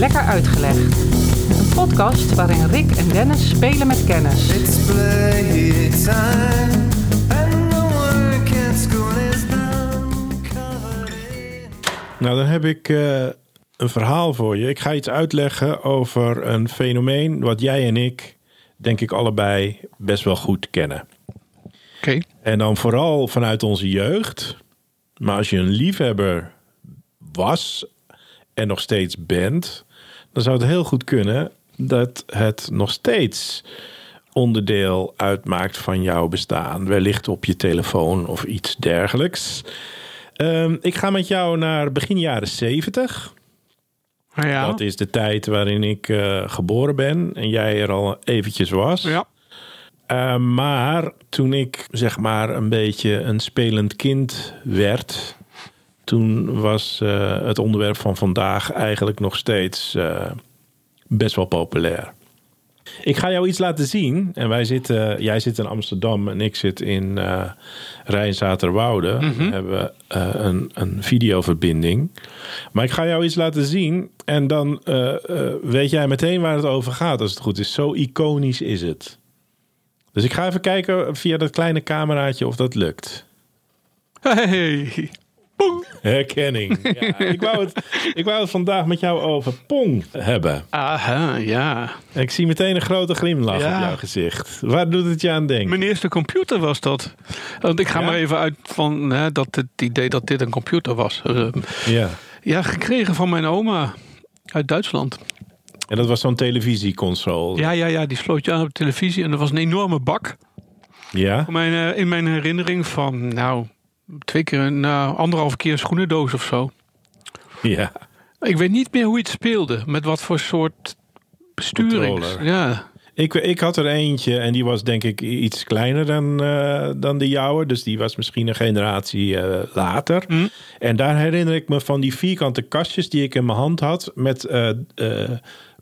Lekker Uitgelegd. Een podcast waarin Rick en Dennis spelen met kennis. It's playtime, and the work at school is now covered in. Nou, dan heb ik eh, een verhaal voor je. Ik ga iets uitleggen over een fenomeen wat jij en ik, denk ik, allebei best wel goed kennen. Oké. En dan vooral vanuit onze jeugd. Maar als je een liefhebber was en nog steeds bent, dan zou het heel goed kunnen dat het nog steeds onderdeel uitmaakt van jouw bestaan. Wellicht op je telefoon of iets dergelijks. Ehm, ik ga met jou naar begin jaren 70. Nou ja. Dat is de tijd waarin ik eh, geboren ben en jij er al eventjes was. Ja. Uh, maar toen ik zeg maar een beetje een spelend kind werd, toen was uh, het onderwerp van vandaag eigenlijk nog steeds uh, best wel populair. Ik ga jou iets laten zien. En wij zitten, jij zit in Amsterdam en ik zit in uh, Rijnzaterwoude. Mm -hmm. We hebben een, een videoverbinding. Maar ik ga jou iets laten zien. En dan weet jij meteen waar het over gaat als het goed is. Zo iconisch is het. Dus ik ga even kijken via dat kleine cameraatje of dat lukt. Hey. Pong. Herkenning. Ja, ik, wou het, ik wou het vandaag met jou over Pong hebben. Aha, ja. Ik zie meteen een grote glimlach ja. op jouw gezicht. Waar doet het je aan denken? Mijn eerste computer was dat. Want ik ga ja? maar even uit van hè, dat het idee dat dit een computer was. Uh, ja. ja, gekregen van mijn oma uit Duitsland. En dat was zo'n televisieconsole? Ja, ja, ja, die sloot je aan op de televisie. En er was een enorme bak. Ja? Mijn, uh, in mijn herinnering van, nou, twee keer een uh, anderhalve keer een schoenendoos of zo. Ja. Ik weet niet meer hoe het speelde. Met wat voor soort besturing. Ja. Ik, ik had er eentje en die was denk ik iets kleiner dan, uh, dan de jouwe. Dus die was misschien een generatie uh, later. Mm. En daar herinner ik me van die vierkante kastjes die ik in mijn hand had. Met uh,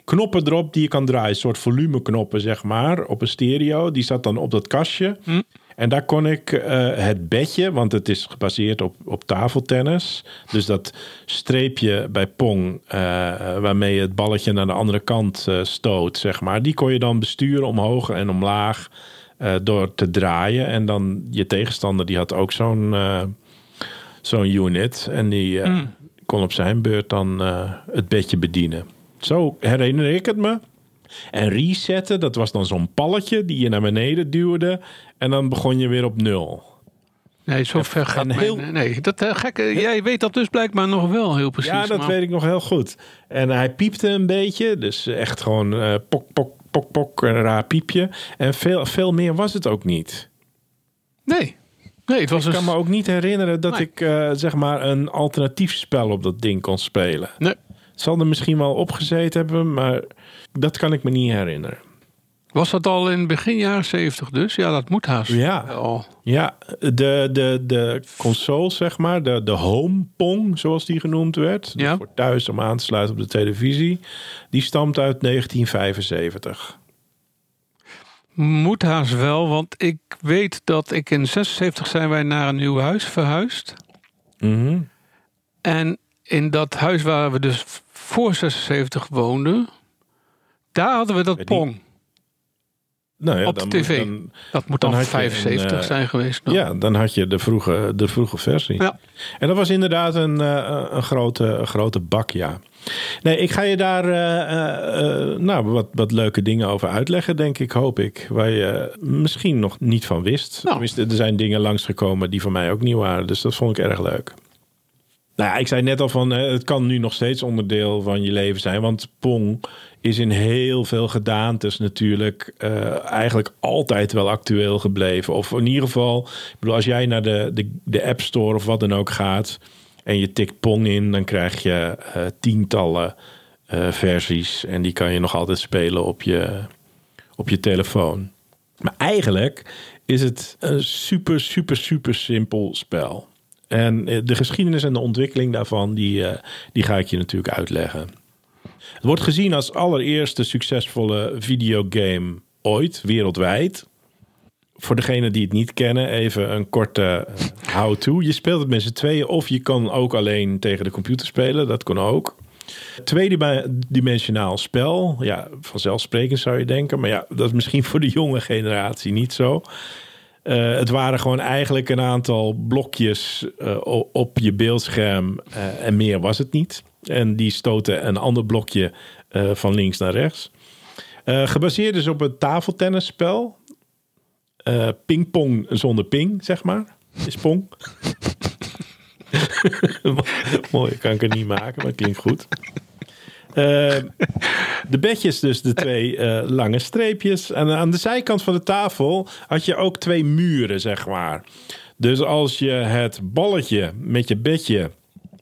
knoppen erop die je kan draaien. Een soort volumeknoppen, zeg maar, op een stereo. Die zat dan op dat kastje. Hm? En daar kon ik uh, het bedje, want het is gebaseerd op, op tafeltennis. Dus dat streepje bij Pong, uh, waarmee je het balletje naar de andere kant uh, stoot, zeg maar. Die kon je dan besturen omhoog en omlaag door te draaien. En dan je tegenstander, die had ook zo'n zo'n unit. En die Mm. kon op zijn beurt dan het bedje bedienen. Zo herinner ik het me. En resetten, dat was dan zo'n palletje die je naar beneden duwde. En dan begon je weer op nul. Nee, zo ver gaat mijn, heel... Nee, dat uh, gekke, jij weet dat dus blijkbaar nog wel heel precies. Ja, dat maar... weet ik nog heel goed. En hij piepte een beetje. Dus echt gewoon uh, pok, pok, pok, pok, een raar piepje. En veel, veel meer was het ook niet. Nee. Nee, het was ik dus... kan me ook niet herinneren dat nee. ik uh, zeg maar een alternatief spel op dat ding kon spelen. Nee. Het zal er misschien wel opgezeten hebben, maar dat kan ik me niet herinneren. Was dat al in begin jaren 70 dus? Ja, dat moet haast. Ja, al. ja de, de, de console, zeg maar, de, de home pong, zoals die genoemd werd. Ja. Voor thuis om aan te sluiten op de televisie. Die stamt uit 1975. Moet haast wel, want ik weet dat ik in 76 zijn wij naar een nieuw huis verhuisd. Mm -hmm. En in dat huis waar we dus voor 76 woonden, daar hadden we dat ja, die... pong. Nou ja, op de tv. Dan, dat moet dan, dan 75 een, uh, zijn geweest. Dan. Ja, dan had je de vroege, de vroege versie. Ja. En dat was inderdaad een, uh, een, grote, een grote bak, ja. Nee, ik ga je daar uh, nou, wat, wat leuke dingen over uitleggen, denk ik, hoop ik. Waar je misschien nog niet van wist. Nou. Er zijn dingen langsgekomen die voor mij ook nieuw waren. Dus dat vond ik erg leuk. Nou ja, ik zei net al van, het kan nu nog steeds onderdeel van je leven zijn. Want Pong is in heel veel gedaantes natuurlijk uh, eigenlijk altijd wel actueel gebleven. Of in ieder geval, ik bedoel, als jij naar de, de, de App Store of wat dan ook gaat... en je tikt Pong in, dan krijg je uh, tientallen uh, versies. En die kan je nog altijd spelen op je, op je telefoon. Maar eigenlijk is het een super, super, super simpel spel. En de geschiedenis en de ontwikkeling daarvan, die, die ga ik je natuurlijk uitleggen. Het wordt gezien als allereerste succesvolle videogame ooit, wereldwijd. Voor degenen die het niet kennen, even een korte uh, how-to. Je speelt het met z'n tweeën of je kan ook alleen tegen de computer spelen. Dat kon ook. Tweedimensionaal spel. Ja, vanzelfsprekend zou je denken. Maar ja, dat is misschien voor de jonge generatie niet zo. Eh, het waren gewoon eigenlijk een aantal blokjes eh, op je beeldscherm. eh, en meer was het niet. En die stoten een ander blokje eh, van links naar rechts. Eh, gebaseerd is op het tafeltennisspel. Eh pingpong zonder ping, zeg maar. Is pong. Mooi, kan ik er niet maken, maar het klinkt goed. De bedjes dus de twee lange streepjes. En aan de zijkant van de tafel had je ook twee muren, zeg maar. Dus als je het balletje met je bedje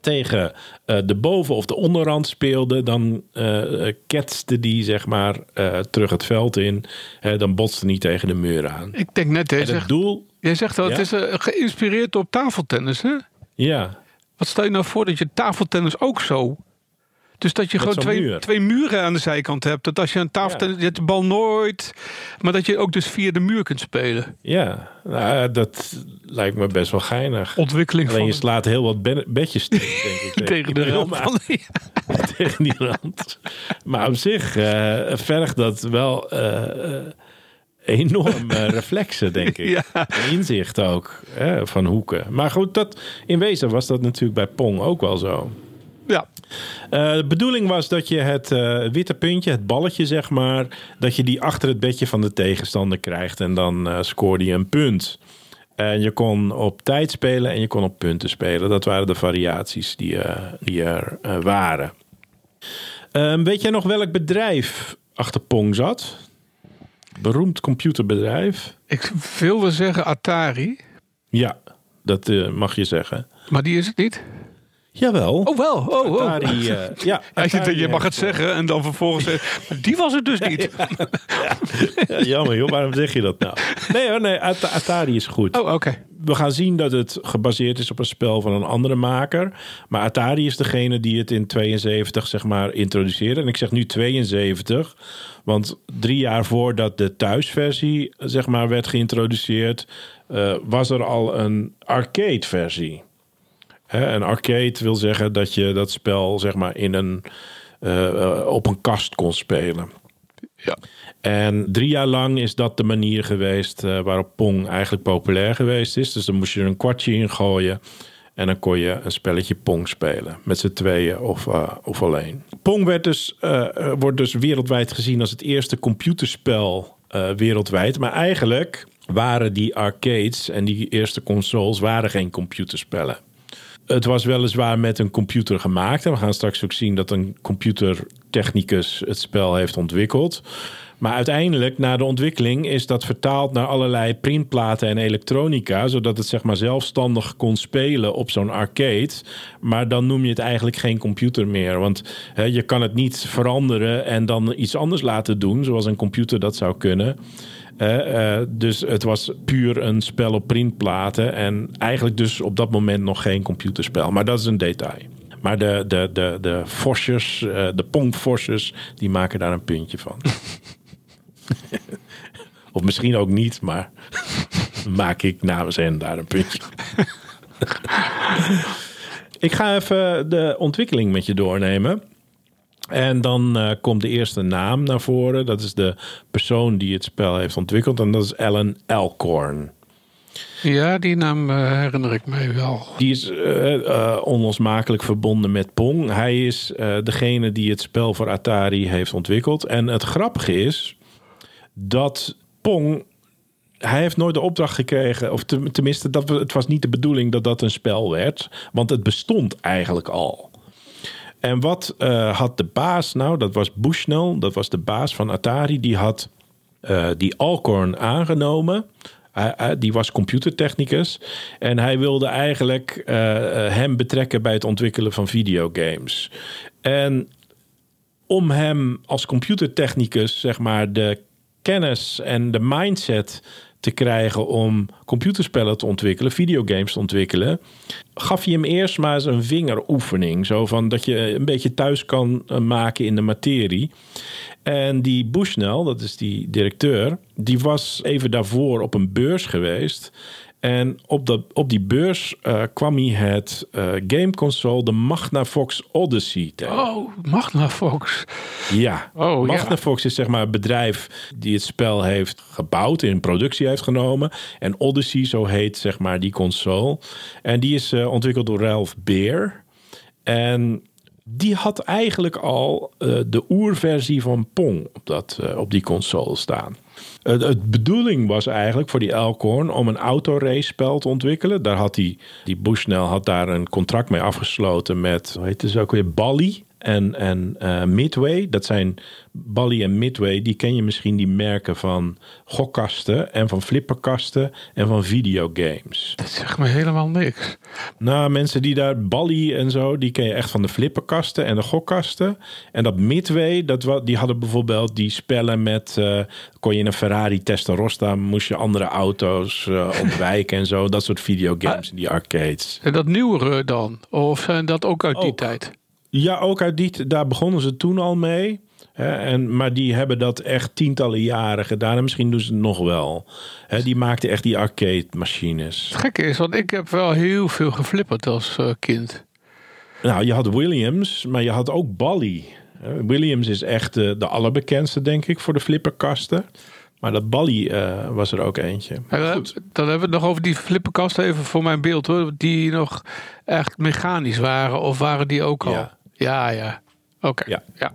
tegen eh, de boven- of de onderrand speelde, dan eh ketste die zeg maar eh, terug het veld in. Hè, dan botste niet tegen de muur aan. Ik denk net, jij En het zegt, doel, jij zegt dat Ja? het is eh, geïnspireerd op tafeltennis, hè? ja, Wat stel je nou voor dat je tafeltennis ook zo... Dus dat je Met gewoon twee, muur. twee muren aan de zijkant hebt. Dat als je een. Je hebt de bal nooit... Maar dat je ook dus via de muur kunt spelen. ja nou, dat lijkt me best wel geinig. Ontwikkeling Alleen van... je slaat heel wat bedjes tegen, denk ik. tegen de rand tegen die rand. Maar op zich eh, vergt dat wel eh, eh, enorm eh, reflexen, denk ik. Ja. Inzicht ook hè, van hoeken. Maar goed, dat, in wezen was dat natuurlijk bij Pong ook wel zo. Ja, Eh, de bedoeling was dat je het eh, witte puntje, het balletje zeg maar, dat je die achter het bedje van de tegenstander krijgt en dan eh, scoorde je een punt. En je kon op tijd spelen en je kon op punten spelen. Dat waren de variaties die, die er waren. Ehm, weet jij nog welk bedrijf achter Pong zat? Beroemd computerbedrijf. ik wilde zeggen Atari. Ja, dat mag je zeggen. Maar die is het niet. Jawel. Oh wel, oh, oh. Atari, eh, ja, Ja, je, Atari je mag het eh, zeggen en dan vervolgens. Maar die was het dus niet. Ja, jammer joh, waarom zeg je dat nou? Nee hoor, nee, At- Atari is goed. Oh, oké. We gaan zien dat het gebaseerd is op een spel van een andere maker. Maar Atari is degene die het in 72 zeg maar introduceerde. En ik zeg nu 72, want drie jaar voordat de thuisversie zeg maar werd geïntroduceerd... eh, was er al een arcade versie. Hè, een arcade wil zeggen dat je dat spel zeg maar in een, eh, eh, op een kast kon spelen. Ja. En drie jaar lang is dat de manier geweest eh, waarop Pong eigenlijk populair geweest is. Dus dan moest je er een kwartje in gooien. En dan kon je een spelletje Pong spelen. Met z'n tweeën of, of alleen. Pong werd dus, wordt dus wereldwijd gezien als het eerste computerspel wereldwijd. Maar eigenlijk waren die arcades en die eerste consoles waren geen computerspellen. Het was weliswaar met een computer gemaakt. En we gaan straks ook zien dat een computertechnicus het spel heeft ontwikkeld. Maar uiteindelijk, na de ontwikkeling, is dat vertaald naar allerlei printplaten en elektronica. Zodat het zeg maar zelfstandig kon spelen op zo'n arcade. Maar dan noem je het eigenlijk geen computer meer. Want je kan het niet veranderen en dan iets anders laten doen. Zoals een computer dat zou kunnen. Eh, dus het was puur een spel op printplaten. En eigenlijk dus op dat moment nog geen computerspel. Maar dat is een detail. Maar de, de, de, de eh, de die maken daar een puntje van. of misschien ook niet, maar maak ik namens hen daar een puntje. ik ga even de ontwikkeling met je doornemen. En dan eh, komt de eerste naam naar voren. Dat is de persoon die het spel heeft ontwikkeld. En dat is Alan Alcorn. Ja, die naam eh, herinner ik mij wel. Die is eh, onlosmakelijk verbonden met Pong. Hij is degene die het spel voor Atari heeft ontwikkeld. En het grappige is dat Pong. Hij heeft nooit de opdracht gekregen, of ten- tenminste, dat, het was niet de bedoeling dat dat een spel werd, want het bestond eigenlijk al. En wat eh, had de baas nou? Dat was Bushnell, dat was de baas van Atari. Die had eh, die Alcorn aangenomen. Die was computertechnicus. En hij wilde eigenlijk eh, hem betrekken bij het ontwikkelen van videogames. En om hem als computertechnicus, zeg maar, de kennis en de mindset te krijgen om computerspellen te ontwikkelen, videogames te ontwikkelen, gaf hij hem eerst maar eens een vingeroefening. Zo van dat je een beetje thuis kan eh, maken in de materie. En die Bushnell, dat is die directeur, die was even daarvoor op een beurs geweest. En op, dat, op die beurs eh, kwam hij het eh, gameconsole, de Magnavox Odyssey tegen. Oh, Magnavox. Ja, Oh, ja. Magnavox is zeg maar het bedrijf die het spel heeft gebouwd, in productie heeft genomen. En Odyssey, zo heet zeg maar die console. En die is eh, ontwikkeld door Ralph Beer. En die had eigenlijk al eh, de oerversie van Pong op, dat, eh, op die console staan. Het het bedoeling was eigenlijk voor die Elkhorn om een autorace-spel te ontwikkelen. Daar had die, die Bushnell had daar een contract mee afgesloten met, hoe heet het weer, Bally en, en eh, Midway. Dat zijn Bally en Midway, die ken je misschien die merken van gokkasten en van flipperkasten en van videogames. Dat zegt me helemaal niks. Nou, mensen die daar Bally en zo, die ken je echt van de flipperkasten en de gokkasten. En dat Midway, dat, die hadden bijvoorbeeld die spellen met... eh, kon je in een Ferrari Testarossa, moest je andere auto's eh, ontwijken en zo. Dat soort videogames in die arcades. En dat nieuwere dan? Of zijn dat ook uit die tijd? Ja, ook uit die, daar begonnen ze toen al mee. Hè, en, maar die hebben dat echt tientallen jaren gedaan. En misschien doen ze het nog wel. Hè, die maakten echt die arcade machines. Het gekke is, want ik heb wel heel veel geflipperd als eh, kind. Nou, je had Williams, maar je had ook Bally. Eh, Williams is echt de, de allerbekendste, denk ik, voor de flipperkasten. Maar dat Bally eh, was er ook eentje. En dan, dan hebben we het nog over die flipperkasten even voor mijn beeld hoor. Die nog echt mechanisch waren. Of waren die ook al? Ja. Ja. ja. Oké. Ja. ja.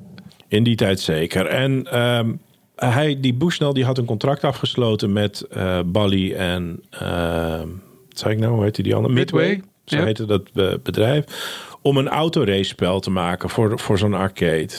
In die tijd zeker. En ehm, hij, die Bushnell die had een contract afgesloten met eh Bally en... ehm, wat zei ik nou? Hoe heette die andere? Midway. Zo Ja. heette dat eh, bedrijf. Om een autorace spel te maken voor, voor zo'n arcade.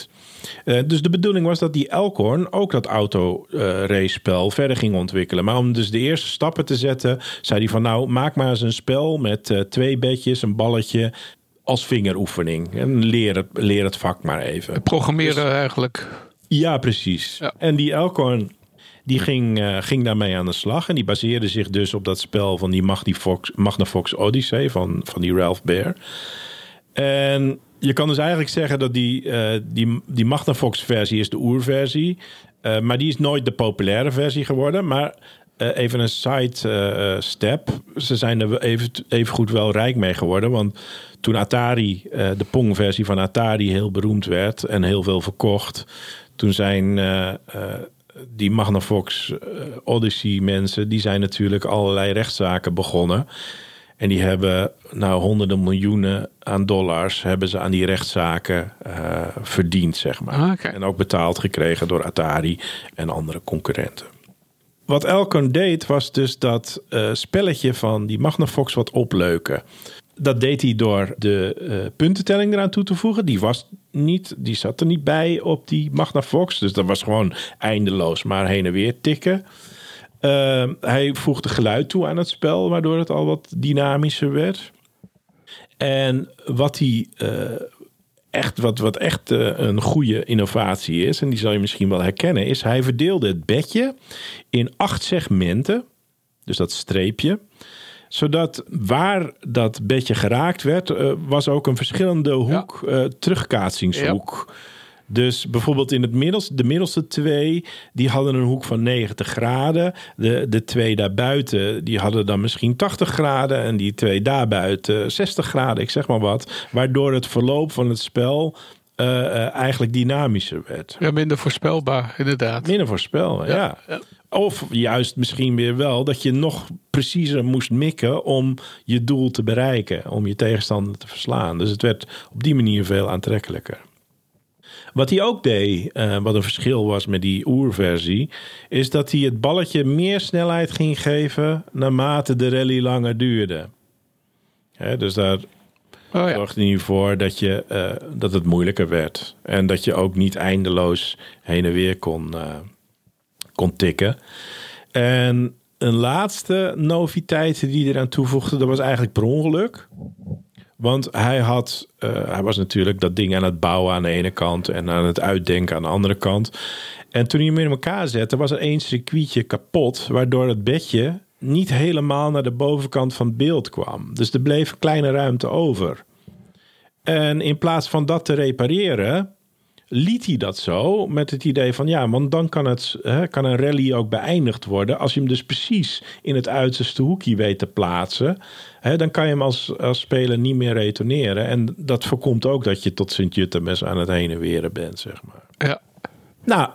Eh, dus de bedoeling was dat die Elkhorn ook dat autorace spel verder ging ontwikkelen. Maar om dus de eerste stappen te zetten, zei hij van nou, maak maar eens een spel met twee bedjes, een balletje als vingeroefening. En leer het, leer het vak maar even. Programmeren eigenlijk. Ja, precies. Ja. En die Elkhorn die ging, eh, ging daarmee aan de slag. En die baseerde zich dus op dat spel van die Magnavox, Magnavox Odyssey van, van die Ralph Bear. En je kan dus eigenlijk zeggen dat die, eh, die, die Magnavox versie is de oerversie. Eh, maar die is nooit de populaire versie geworden. Maar even een side eh, eh, step. Ze zijn er even, even goed wel rijk mee geworden. Want toen Atari, eh, de Pong-versie van Atari heel beroemd werd en heel veel verkocht. Toen zijn eh, eh, die Magnavox eh, Odyssey mensen, die zijn natuurlijk allerlei rechtszaken begonnen. En die hebben nou honderden miljoenen aan dollars hebben ze aan die rechtszaken eh, verdiend, zeg maar. Ah. En ook betaald gekregen door Atari en andere concurrenten. Wat Elkon deed, was dus dat eh, spelletje van die Magnavox wat opleuken. Dat deed hij door de eh, puntentelling eraan toe te voegen. Die, was niet, die zat er niet bij op die Magnavox. Dus dat was gewoon eindeloos maar heen en weer tikken. Eh, hij voegde geluid toe aan het spel, waardoor het al wat dynamischer werd. En wat hij eh, echt, wat, wat echt eh, een goede innovatie is, en die zal je misschien wel herkennen, is hij verdeelde het bedje in acht segmenten. Dus dat streepje. Zodat waar dat bedje geraakt werd, eh, was ook een verschillende hoek, eh, terugkaatsingshoek. Dus bijvoorbeeld in het middelste, de middelste twee, die hadden een hoek van 90 graden. De, de twee daarbuiten, die hadden dan misschien 80 graden. En die twee daarbuiten 60 graden, ik zeg maar wat. Waardoor het verloop van het spel eh, eh, eigenlijk dynamischer werd. Ja, minder voorspelbaar, inderdaad. Minder voorspel, ja. ja. Of juist misschien weer wel dat je nog preciezer moest mikken om je doel te bereiken, om je tegenstander te verslaan. Dus het werd op die manier veel aantrekkelijker. Wat hij ook deed, eh, wat een verschil was met die oerversie, is dat hij het balletje meer snelheid ging geven naarmate de rally langer duurde. Hè, dus daar Oh ja. zorgde hij voor dat, je, eh, dat het moeilijker werd. En dat je ook niet eindeloos heen en weer kon, eh, kon tikken. En een laatste noviteit die hij eraan toevoegde, dat was eigenlijk per ongeluk. Want hij, had, eh, hij was natuurlijk dat ding aan het bouwen aan de ene kant en aan het uitdenken aan de andere kant. En toen hij hem in elkaar zette, was er één circuitje kapot, waardoor het bedje niet helemaal naar de bovenkant van het beeld kwam. Dus er bleef kleine ruimte over. En in plaats van dat te repareren, liet hij dat zo met het idee van ja, want dan kan, het, hè, kan een rally ook beëindigd worden. Als je hem dus precies in het uiterste hoekje weet te plaatsen, hè, dan kan je hem als, als speler niet meer retourneren. En dat voorkomt ook dat je tot Sint-Juttemes aan het heen en weren bent, zeg maar. Ja. Nou,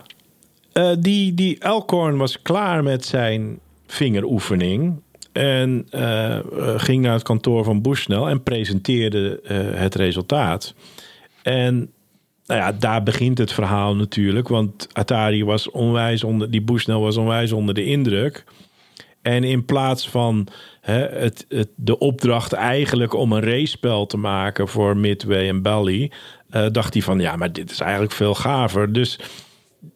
eh, die, die Elkhorn was klaar met zijn vingeroefening. En eh, eh, ging naar het kantoor van Bushnell en presenteerde het resultaat. En nou ja, daar begint het verhaal natuurlijk. Want Atari was onwijs onder, die Bushnell was onwijs onder de indruk. En in plaats van hè, het, het, de opdracht eigenlijk om een race-spel te maken voor Midway en Bally, eh, dacht hij van ja, maar dit is eigenlijk veel gaver. Dus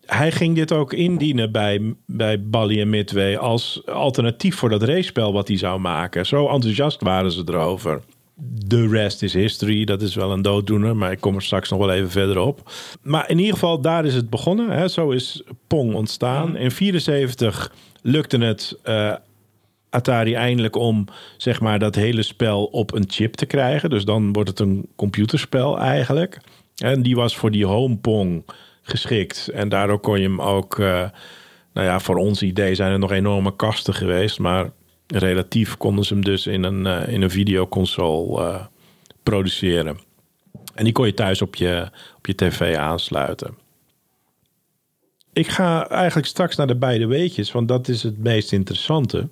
hij ging dit ook indienen bij, bij Bally en Midway als alternatief voor dat race-spel wat hij zou maken. Zo enthousiast waren ze erover. The rest is history. Dat is wel een dooddoener, maar ik kom er straks nog wel even verder op. Maar in ieder geval, daar is het begonnen. Hè. Zo is Pong ontstaan. In 74 lukte het eh, Atari eindelijk om zeg maar, dat hele spel op een chip te krijgen. Dus dan wordt het een computerspel eigenlijk. En die was voor die home Pong geschikt. En daardoor kon je hem ook... eh, nou ja, voor ons idee zijn er nog enorme kasten geweest. Maar relatief konden ze hem dus in een, eh, in een videoconsole eh, produceren. En die kon je thuis op je, op je tv aansluiten. Ik ga eigenlijk straks naar de beide weetjes, want dat is het meest interessante.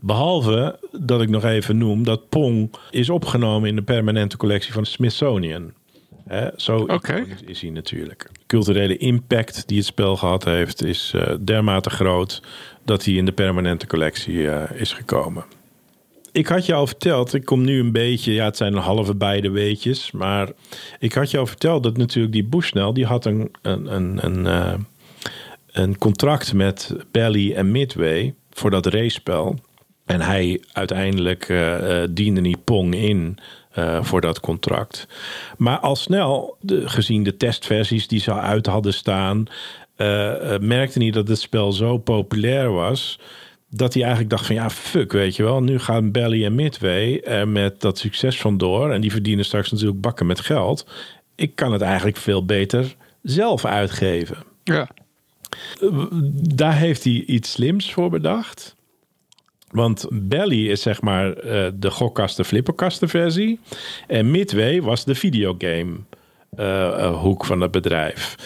Behalve dat ik nog even noem dat Pong is opgenomen in de permanente collectie van Smithsonian. Hè, zo is hij natuurlijk. Culturele impact die het spel gehad heeft, is eh, dermate groot dat hij in de permanente collectie eh, is gekomen. Ik had je al verteld, ik kom nu een beetje, ja, het zijn een halve beide weetjes, maar ik had je al verteld dat natuurlijk die Bushnell, die had een, een, een, een, eh, een contract met Bally en Midway voor dat race-spel. En hij uiteindelijk eh, diende niet Pong in voor dat contract. Maar al snel, de, gezien de testversies die ze uit hadden staan, merkte hij dat het spel zo populair was. Dat hij eigenlijk dacht van ja, fuck, weet je wel. Nu gaan Belly en Midway er met dat succes vandoor. En die verdienen straks natuurlijk bakken met geld. Ik kan het eigenlijk veel beter zelf uitgeven. Ja. Daar heeft hij iets slims voor bedacht. Want Belly is zeg maar eh, de gokkasten flipperkasten versie. En Midway was de videogame eh, eh, hoek van het bedrijf.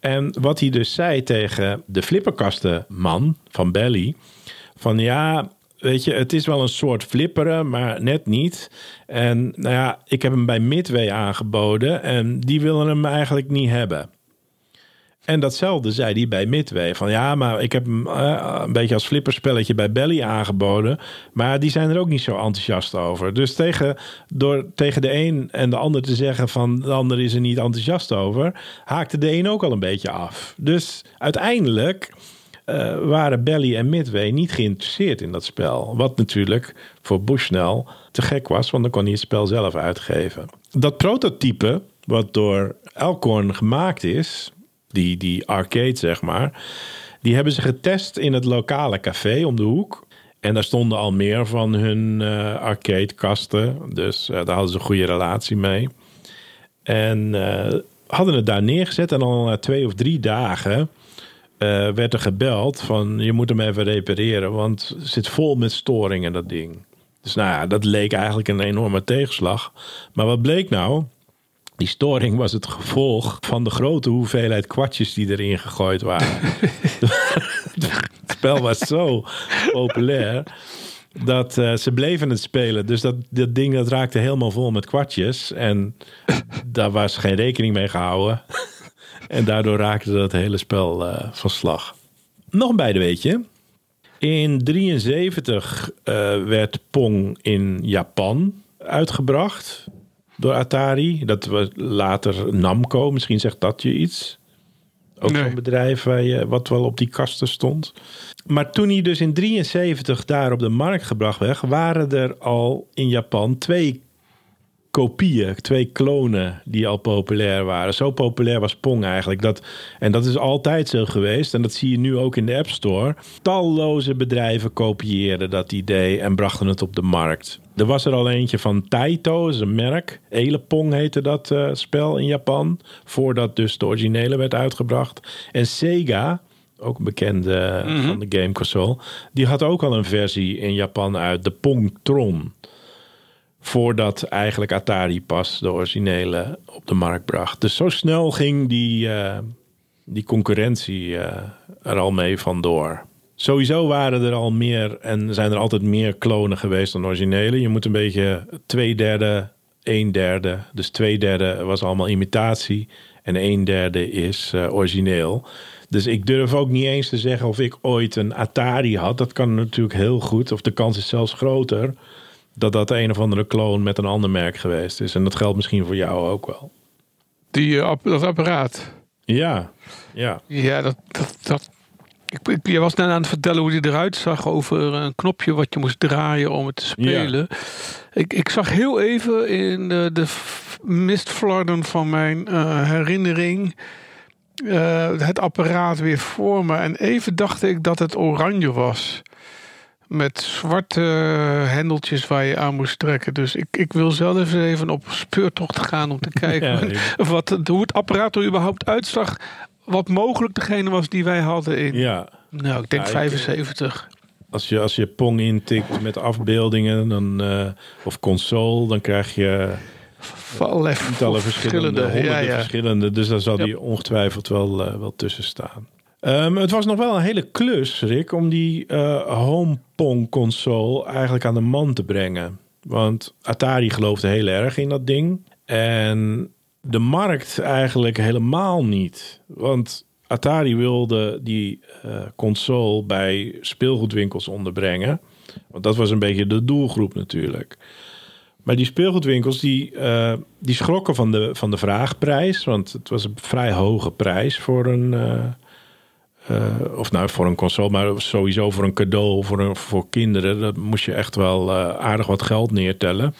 En wat hij dus zei tegen de flipperkastenman van Belly... van ja, weet je, het is wel een soort flipperen, maar net niet. En nou ja, ik heb hem bij Midway aangeboden... en die willen hem eigenlijk niet hebben. En datzelfde zei hij bij Midway. Van ja, maar ik heb hem eh, een beetje als flipperspelletje bij Belly aangeboden. Maar die zijn er ook niet zo enthousiast over. Dus tegen, door tegen de een en de ander te zeggen van de ander is er niet enthousiast over, haakte de een ook al een beetje af. Dus uiteindelijk eh, waren Belly en Midway niet geïnteresseerd in dat spel. Wat natuurlijk voor Bushnell te gek was, want dan kon hij het spel zelf uitgeven. Dat prototype, wat door Elkhorn gemaakt is, die, die arcade zeg maar, die hebben ze getest in het lokale café om de hoek. En daar stonden al meer van hun eh, arcadekasten. Dus eh, daar hadden ze een goede relatie mee. En eh, hadden het daar neergezet. En al na twee of drie dagen werd er gebeld van... je moet hem even repareren, want het zit vol met storingen dat ding. Dus nou ja, dat leek eigenlijk een enorme tegenslag. Maar wat bleek nou? Die storing was het gevolg van de grote hoeveelheid kwartjes die erin gegooid waren. het spel was zo populair dat eh, ze bleven het spelen. Dus dat, dat ding dat raakte helemaal vol met kwartjes. En daar was geen rekening mee gehouden. en daardoor raakte dat hele spel eh, van slag. Nog een beide weetje. In 73 eh, werd Pong in Japan uitgebracht door Atari. Dat was later Namco. Misschien zegt dat je iets. Ook Nee. zo'n bedrijf waar je, wat wel op die kasten stond. Maar toen hij dus in 73 daar op de markt gebracht werd, waren er al in Japan twee kopieën, twee klonen die al populair waren. Zo populair was Pong eigenlijk. Dat, en dat is altijd zo geweest. En dat zie je nu ook in de App Store. Talloze bedrijven kopieerden dat idee en brachten het op de markt. Er was er al eentje van Taito, dat is een merk. Elepong heette dat eh, spel in Japan. Voordat dus de originele werd uitgebracht. En Sega, ook een bekende eh, van de game console. Die had ook al een versie in Japan uit, de Pongtron. Voordat eigenlijk Atari pas de originele op de markt bracht. Dus zo snel ging die, eh, die concurrentie er al mee vandoor. Sowieso waren er al meer en zijn er altijd meer klonen geweest dan originele. Je moet een beetje twee derde, een derde. Dus twee derde was allemaal imitatie en een derde is eh, origineel. Dus ik durf ook niet eens te zeggen of ik ooit een Atari had. Dat kan natuurlijk heel goed, of de kans is zelfs groter dat dat een of andere kloon met een ander merk geweest is. En dat geldt misschien voor jou ook wel. Die, eh, dat apparaat. Ja, ja. Ja, dat, dat, dat ik, ik, je was net aan het vertellen hoe die eruit zag over een knopje wat je moest draaien om het te spelen. Ik, ik zag heel even in de, de mistvlarden van mijn eh, herinnering eh, het apparaat weer voor me. En even dacht ik dat het oranje was. Met zwarte hendeltjes waar je aan moest trekken. Dus ik, ik wil zelf even op speurtocht gaan om te kijken Ja, wat, hoe het apparaat er überhaupt uitzag. Wat mogelijk degene was die wij hadden in. ja. Nou, ik denk Ja, ik- 75. Als je, als je Pong intikt met afbeeldingen dan, eh, of console, dan krijg je Van allerlei tientallen verschillende, honderden Ja, ja. verschillende. Dus daar zal die ongetwijfeld wel, eh, wel tussen staan. Ehm, het was nog wel een hele klus, Rick, om die eh home Pong console eigenlijk aan de man te brengen. Want Atari geloofde heel erg in dat ding. En de markt eigenlijk helemaal niet. Want Atari wilde die eh, console bij speelgoedwinkels onderbrengen. Want dat was een beetje de doelgroep natuurlijk. Maar die speelgoedwinkels die, eh, die schrokken van de, van de vraagprijs. Want het was een vrij hoge prijs voor een... eh, of nou voor een console, maar sowieso voor een cadeau voor, voor kinderen. Dat moest je echt wel aardig wat geld neertellen.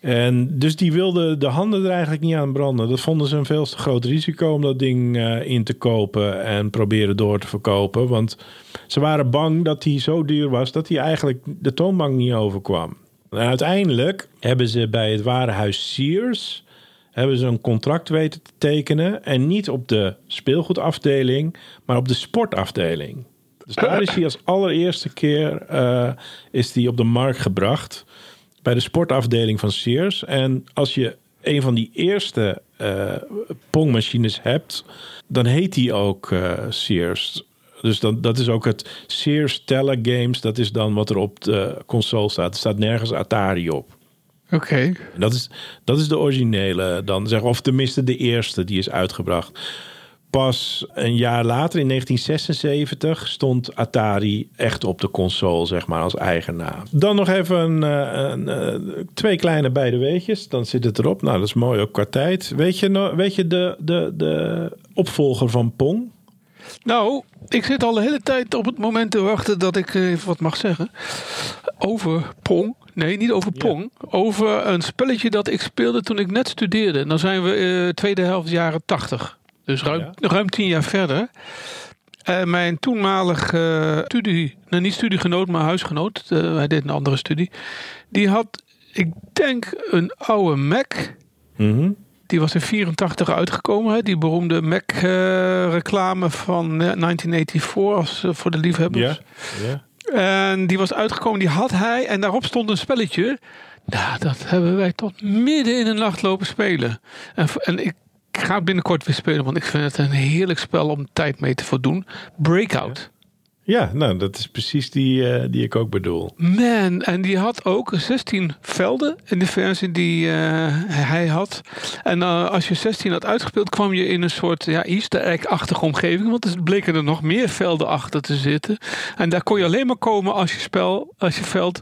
En dus die wilden de handen er eigenlijk niet aan branden. Dat vonden ze een veel te groot risico om dat ding eh, in te kopen en proberen door te verkopen. Want ze waren bang dat hij zo duur was dat hij eigenlijk de toonbank niet overkwam. En uiteindelijk hebben ze bij het warenhuis Sears hebben ze een contract weten te tekenen. En niet op de speelgoedafdeling, maar op de sportafdeling. Dus daar is hij als allereerste keer eh, is die op de markt gebracht. Bij de sportafdeling van Sears. En als je een van die eerste eh pongmachines hebt, dan heet die ook eh, Sears. Dus dan, dat is ook het Sears Telegames. Dat is dan wat er op de console staat. Er staat nergens Atari op. Oké. Dat is, dat is de originele dan, zeg, of tenminste de eerste die is uitgebracht. Pas een jaar later, in 1976, stond Atari echt op de console, zeg maar, als eigen naam. Dan nog even een, eh, een, eh, twee kleine beide weetjes, dan zit het erop. Nou, dat is mooi ook qua tijd. Weet je, weet je de, de, de opvolger van Pong? Nou, ik zit al de hele tijd op het moment te wachten dat ik eh, even wat mag zeggen. Over Pong. Nee, niet over Pong. Over een spelletje dat ik speelde toen ik net studeerde. En dan zijn we eh, tweede helft jaren tachtig. Dus ruim, Ja. ruim tien jaar verder. En mijn toenmalige studie, nou niet studiegenoot, maar huisgenoot. eh, hij deed een andere studie. Die had, ik denk, een oude Mac. Mhm. Die was in 84 uitgekomen. Hè? Die beroemde Mac-reclame van eh, 1984 als, eh, voor de liefhebbers. Ja. En die was uitgekomen, die had hij. En daarop stond een spelletje. Nou, dat hebben wij tot midden in de nacht lopen spelen. En, en ik ga het binnenkort weer spelen, want ik vind het een heerlijk spel om tijd mee te voldoen. Breakout. Ja, nou, dat is precies die, eh, die ik ook bedoel. Man, en die had ook 16 velden in de versie die eh, hij had. En eh, als je 16 had uitgespeeld, kwam je in een soort ja, easter egg-achtige omgeving. Want er bleken er nog meer velden achter te zitten. En daar kon je alleen maar komen als je, spel, als je veld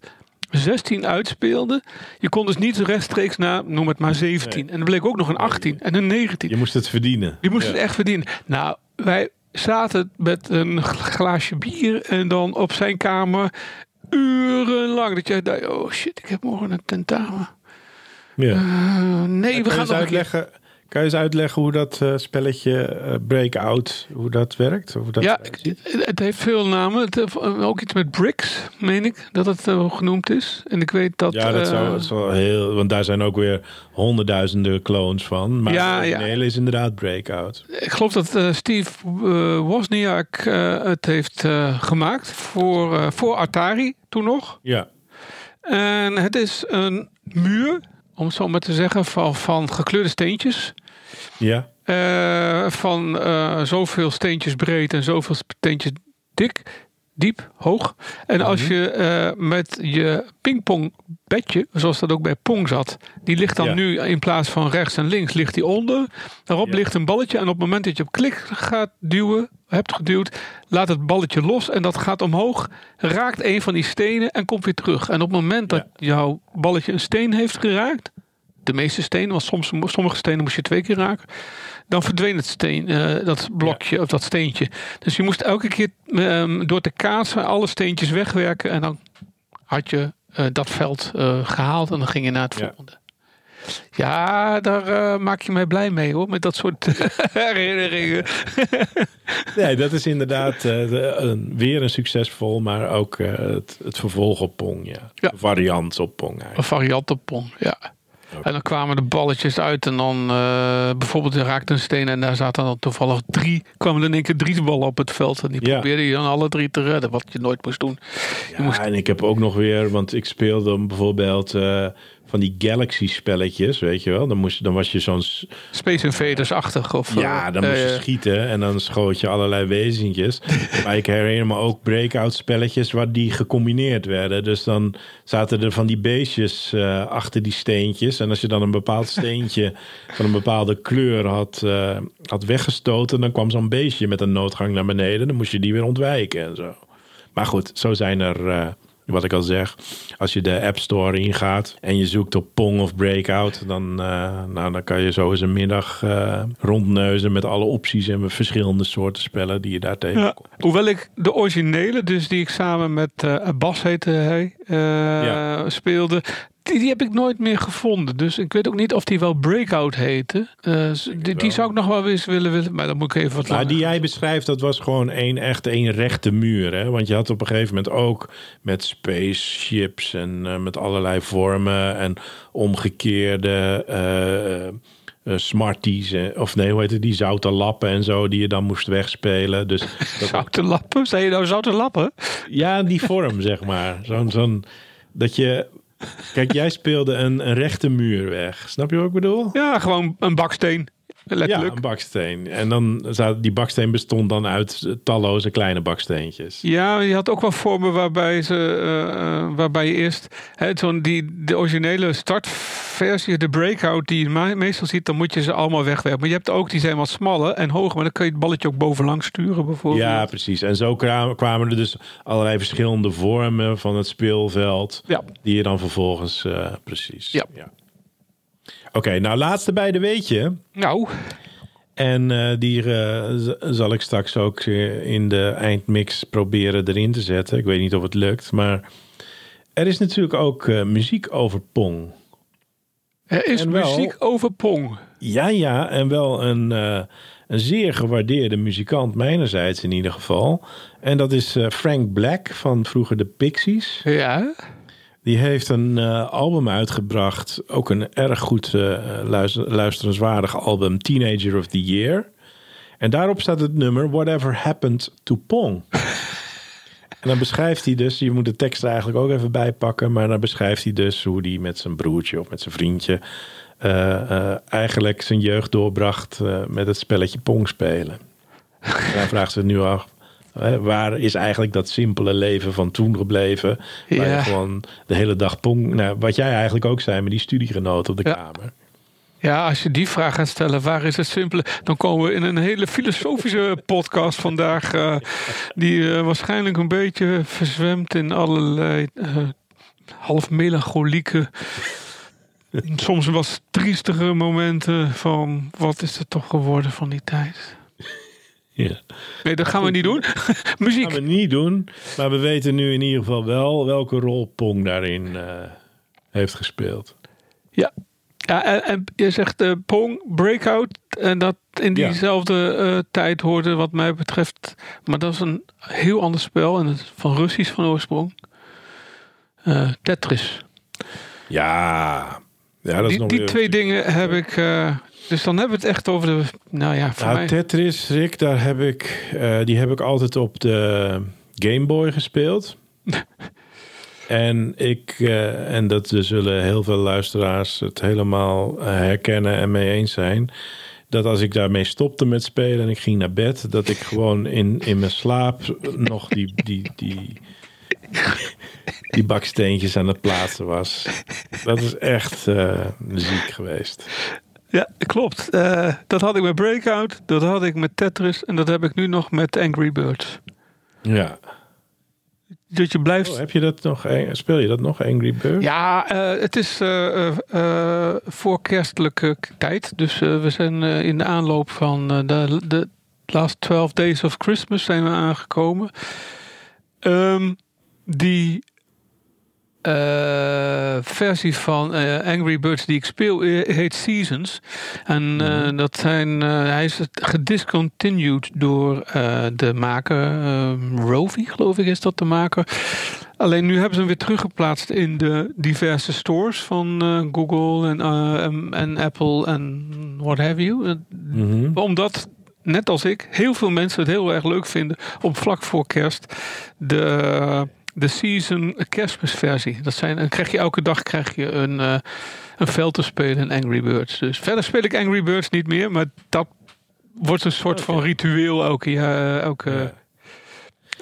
16 uitspeelde. Je kon dus niet rechtstreeks naar, noem het maar 17. Nee. En er bleek ook nog een 18 en een 19. Je moest het verdienen. Die moest Ja. het echt verdienen. Nou, wij zaten met een glaasje bier en dan op zijn kamer urenlang. Dat jij dacht, oh shit, ik heb morgen een tentamen. Ja. Eh, nee, we je gaan nog keer. Kan je eens uitleggen hoe dat eh, spelletje eh, Breakout, hoe dat werkt? Hoe dat ja, het het heeft veel namen. Het heeft ook iets met bricks, meen ik, dat het eh, genoemd is. En ik weet dat... Ja, dat eh, zou, dat is wel heel... Want daar zijn ook weer honderdduizenden clones van. Maar Ja, de ja. originele is inderdaad Breakout. Ik geloof dat eh, Steve eh, Wozniak eh, het heeft eh, gemaakt voor, eh, voor Atari toen nog. Ja, En het is een muur, om het zo maar te zeggen, van, van gekleurde steentjes. ja, Eh, van eh, zoveel steentjes breed en zoveel steentjes dik, diep, hoog. En als Mhm. je eh, met je pingpongbedje, zoals dat ook bij Pong zat, die ligt dan Ja. nu in plaats van rechts en links, ligt die onder. Daarop Ja. ligt een balletje en op het moment dat je op klik gaat duwen, hebt geduwd, laat het balletje los en dat gaat omhoog, raakt een van die stenen en komt weer terug. En op het moment dat jouw balletje een steen heeft geraakt, de meeste stenen, want soms, sommige stenen moest je twee keer raken. Dan verdween het steen, eh, dat blokje of dat steentje. Dus je moest elke keer ehm, door te kaatsen alle steentjes wegwerken. En dan had je eh, dat veld eh, gehaald en dan ging je naar het volgende. Ja, daar maak je mij blij mee hoor, met dat soort herinneringen. nee, dat is inderdaad de- weer een succesvol, maar ook het, het vervolg op Pong. Ja. Ja. Een variant op Pong eigenlijk. Een variant op Pong, ja. En dan kwamen de balletjes uit en dan eh, bijvoorbeeld je raakte een steen en daar zaten dan toevallig drie, kwamen er in één keer drie ballen op het veld. En die Ja. probeerde je dan alle drie te redden, wat je nooit moest doen. Ja, en ik heb ook nog weer, want ik speelde dan bijvoorbeeld eh, van die Galaxy spelletjes, weet je wel. Dan, moest, dan was je zo'n... Space Invaders-achtig. Of, Ja, eh, dan moest je schieten en dan schoot je allerlei wezentjes. maar ik herinner me ook breakout spelletjes waar die gecombineerd werden. Dus dan zaten er van die beestjes eh, achter die steentjes. En als je dan een bepaald steentje van een bepaalde kleur had, eh, had weggestoten... dan kwam zo'n beestje met een noodgang naar beneden. Dan moest je die weer ontwijken en zo. Maar goed, zo zijn er, wat ik al zeg, als je de App Store ingaat en je zoekt op Pong of Breakout, dan, eh, nou, dan kan je zo eens een middag eh, rondneuzen met alle opties en verschillende soorten spellen die je daar Ja. tegenkomt. Hoewel ik de originele, dus die ik samen met eh, Bas heette hij, Ja. speelde, die, die heb ik nooit meer gevonden. Dus ik weet ook niet of die wel Breakout heette. Eh, die, zou ik nog wel eens willen, willen, maar dan moet ik even wat Maar die jij beschrijft, dat was gewoon één echt één rechte muur. Hè? Want je had op een gegeven moment ook met spaceships en eh, met allerlei vormen en omgekeerde eh, eh, smarties. of nee, hoe heet het? Die zoute lappen en zo, die je dan moest wegspelen. Dus dat, Zoute lappen? Zei je nou zoute lappen? ja, die vorm, zeg maar. Zo'n, zo'n, dat je... Kijk, jij speelde een, rechte muur weg. Snap je wat ik bedoel? Ja, gewoon een baksteen. Ja, een baksteen. En dan die baksteen bestond dan uit talloze kleine baksteentjes. Ja, je had ook wel vormen waarbij, ze, eh, eh, waarbij je eerst hè, zo'n die de originele startversie, de breakout die je me- meestal ziet, dan moet je ze allemaal wegwerken. Maar je hebt ook die zijn wat smaller en hoger, maar dan kun je het balletje ook bovenlangs sturen bijvoorbeeld. Ja, precies. En zo kwa- kwamen er dus allerlei verschillende vormen van het speelveld. Ja. Die je dan vervolgens, eh, precies. Ja. Oké, nou laatste bij de weetje. Nou, En eh, die eh, zal ik straks ook eh, in de eindmix proberen erin te zetten. Ik weet niet of het lukt, maar er is natuurlijk ook muziek over Pong. er is wel- muziek over Pong. Ja, ja, en wel een, een zeer gewaardeerde muzikant, mijnerzijds in ieder geval. En dat is Frank Black van vroeger de Pixies. Ja, Die heeft een eh, album uitgebracht, ook een erg goed luister, luisterenswaardig album, Teenager of the Year. En daarop staat het nummer Whatever Happened to Pong. en dan beschrijft hij dus, je moet de tekst er eigenlijk ook even bij pakken, maar dan beschrijft hij dus hoe hij met zijn broertje of met zijn vriendje eh, eigenlijk zijn jeugd doorbracht met het spelletje Pong spelen. En hij vraagt zich nu af, hè, waar is eigenlijk dat simpele leven van toen gebleven? Waar je gewoon de hele dag Pong, nou, wat jij eigenlijk ook zei met die studiegenoten op de Ja. kamer. ja, als je die vraag gaat stellen, waar is het simpele? Dan komen we in een hele filosofische podcast vandaag. eh, die eh, waarschijnlijk een beetje verzwemt in allerlei eh, half melancholieke. Soms was triestige momenten van wat is er toch geworden van die tijd. Ja. Nee, dat gaan we niet doen. Muziek. gaan we niet doen. Maar we weten nu in ieder geval wel welke rol Pong daarin eh, heeft gespeeld. Ja. Ja, en, en je zegt eh, Pong, Breakout. En dat in Ja. diezelfde eh, tijd hoorde, wat mij betreft. Maar dat is een heel ander spel. En het is van Russisch van oorsprong. Tetris. Ja, ja dat is Die, nog die weer- twee dingen heb ik. Dus dan hebben we het echt over de. Nou ja, voor Nou, mij. Tetris, Rick, daar heb ik, eh, die heb ik altijd op de Game Boy gespeeld. en ik, eh, en dat er zullen heel veel luisteraars het helemaal eh, herkennen en mee eens zijn. Dat als ik daarmee stopte met spelen en ik ging naar bed, dat ik gewoon in, in mijn slaap nog die, die, die, die baksteentjes aan het plaatsen was. Dat is echt ziek geweest. Ja, klopt. Eh, dat had ik met Breakout. Dat had ik met Tetris. En dat heb ik nu nog met Angry Birds. Ja. Dat je blijft. Oh, heb je dat nog? Speel je dat nog, Angry Birds? Ja, eh, het is eh, voor kerstelijke tijd. Dus we zijn in de aanloop van de, de last 12 days of Christmas zijn we aangekomen. Ehm, die eh, versie van eh, Angry Birds die ik speel eh, heet Seasons. En eh, dat zijn, hij is gediscontinued door de maker, Rovi geloof ik is dat de maker. Alleen nu hebben ze hem weer teruggeplaatst in de diverse stores van Google en, en, en Apple en what have you. Mhm. Omdat, net als ik, heel veel mensen het heel erg leuk vinden om vlak voor kerst de, de season kerstmisversie. Dat zijn, dan krijg je elke dag krijg je een, eh, een veld te spelen in Angry Birds. Dus verder speel ik Angry Birds niet meer, maar dat wordt een soort van ritueel elke. Elke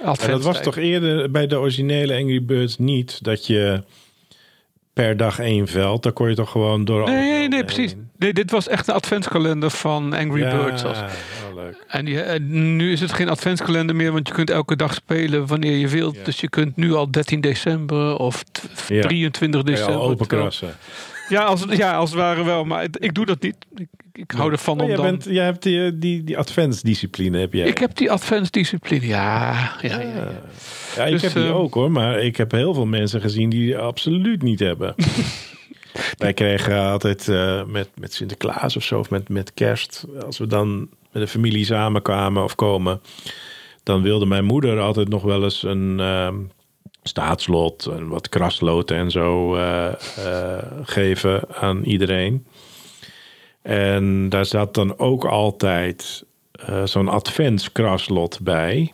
Ja. En dat was toch eerder bij de originele Angry Birds niet dat je per dag één veld, daar kon je toch gewoon door. Nee, nee, velden precies. Nee, dit was echt een adventskalender van Angry Ja, Birds. Als, oh, leuk. En die, eh, nu is het geen adventskalender meer, want je kunt elke dag spelen wanneer je wilt. Ja. Dus je kunt nu al 13 december of t- Ja. 23 Kan je december. open krassen. Ja, als, ja, als het ware wel. Maar ik, ik doe dat niet. Ik, ik hou ervan Maar om jij, dan... bent, jij hebt die, die, die adventsdiscipline, heb jij. Ik heb die adventsdiscipline. Ja, ja, ja. ja. ja, ik dus, heb die eh, ook hoor, maar ik heb heel veel mensen gezien die die absoluut niet hebben. Wij kregen altijd eh, met, met Sinterklaas of zo, of met, met kerst, als we dan met de familie samenkwamen of komen, dan wilde mijn moeder altijd nog wel eens een ehm, staatslot en wat krasloten en zo eh, eh, geven aan iedereen. En daar zat dan ook altijd eh, zo'n adventskraslot bij.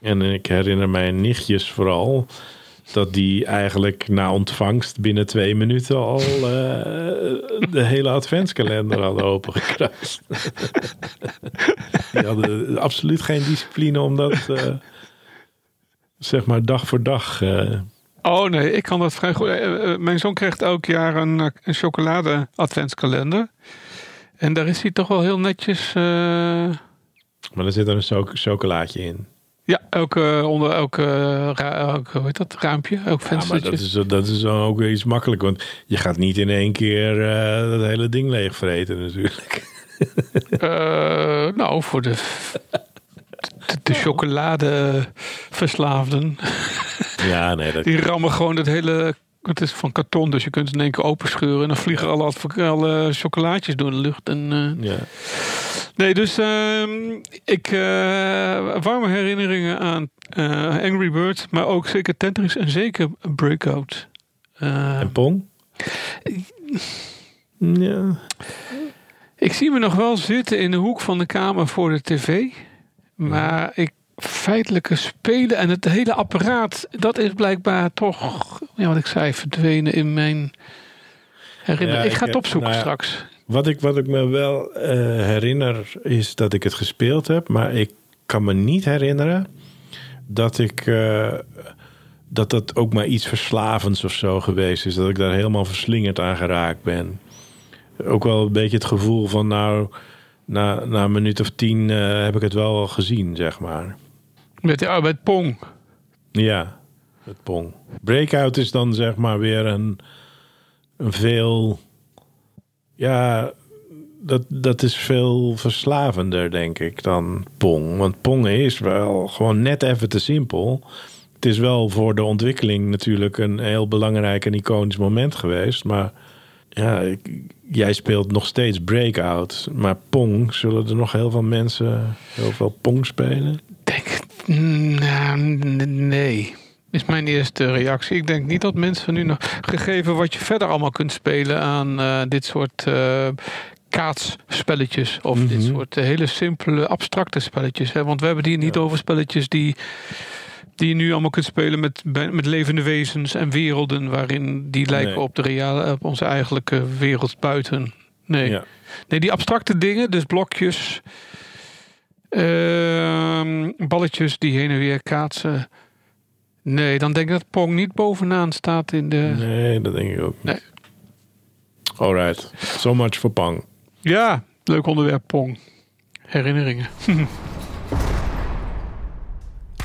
En ik herinner mijn nichtjes vooral dat die eigenlijk na ontvangst binnen twee minuten al de hele adventskalender hadden opengekruist. die hadden absoluut geen discipline om dat eh, zeg maar dag voor dag. eh, Oh nee, ik kan dat vrij goed. Eh, eh, Mijn zoon krijgt elk jaar een, een chocolade adventskalender. En daar is hij toch wel heel netjes... maar er zit er een chocolaatje in. ja, elke, onder elke, elke hoe heet dat, raampje, elk Ja, maar dat is, dat is dan ook weer iets makkelijk. Want je gaat niet in één keer eh, dat hele ding leegvreten natuurlijk. Nou, voor de, de, de chocoladeverslaafden. Ja, nee, dat, Die rammen gewoon het hele... Het is van karton, dus je kunt het in één keer openscheuren. En dan vliegen alle, alle chocolaatjes door de lucht. En, eh, ja. Nee, dus ehm, ik eh, warme herinneringen aan eh, Angry Birds, maar ook zeker Tetris en zeker Breakout. Eh, En Pong? Ja. ik zie me nog wel zitten in de hoek van de kamer voor de tv, maar ik feitelijke spelen en het hele apparaat, dat is blijkbaar toch, ja, wat ik zei, verdwenen in mijn herinnering. Ja, ik ik ga het opzoeken nou straks. Wat ik, wat ik me wel eh, herinner is dat ik het gespeeld heb, maar ik kan me niet herinneren dat ik eh, dat dat ook maar iets verslavends of zo geweest is. Dat ik daar helemaal verslingerd aan geraakt ben. Ook wel een beetje het gevoel van nou, na, na een minuut of tien eh, heb ik het wel al gezien, zeg maar. Met, ja, met Pong. Ja, het pong. Breakout is dan zeg maar weer een, een veel... Ja, dat, dat is veel verslavender, denk ik, dan pong. Want pong is wel gewoon net even te simpel. Het is wel voor de ontwikkeling natuurlijk een heel belangrijk en iconisch moment geweest. Maar ja, ik- jij speelt nog steeds Breakout. Maar Pong, zullen er nog heel veel mensen heel veel Pong spelen? Denk, nou, nee. Is mijn eerste reactie. Ik denk niet dat mensen nu nog, gegeven wat je verder allemaal kunt spelen aan eh, dit soort eh, kaatsspelletjes of dit Mhm. soort hele simpele abstracte spelletjes. Hè? Want we hebben het hier niet over spelletjes die, die je nu allemaal kunt spelen met, met levende wezens en werelden waarin die lijken Nee. op, de reale, op onze eigenlijke wereld buiten. Nee. Ja. Nee, die abstracte dingen, dus blokjes, ehm, balletjes die heen en weer kaatsen. Nee, dan denk ik dat Pong niet bovenaan staat in de. Nee, dat denk ik ook niet. Nee. Alright, so much for Pong. Ja, leuk onderwerp Pong. Herinneringen.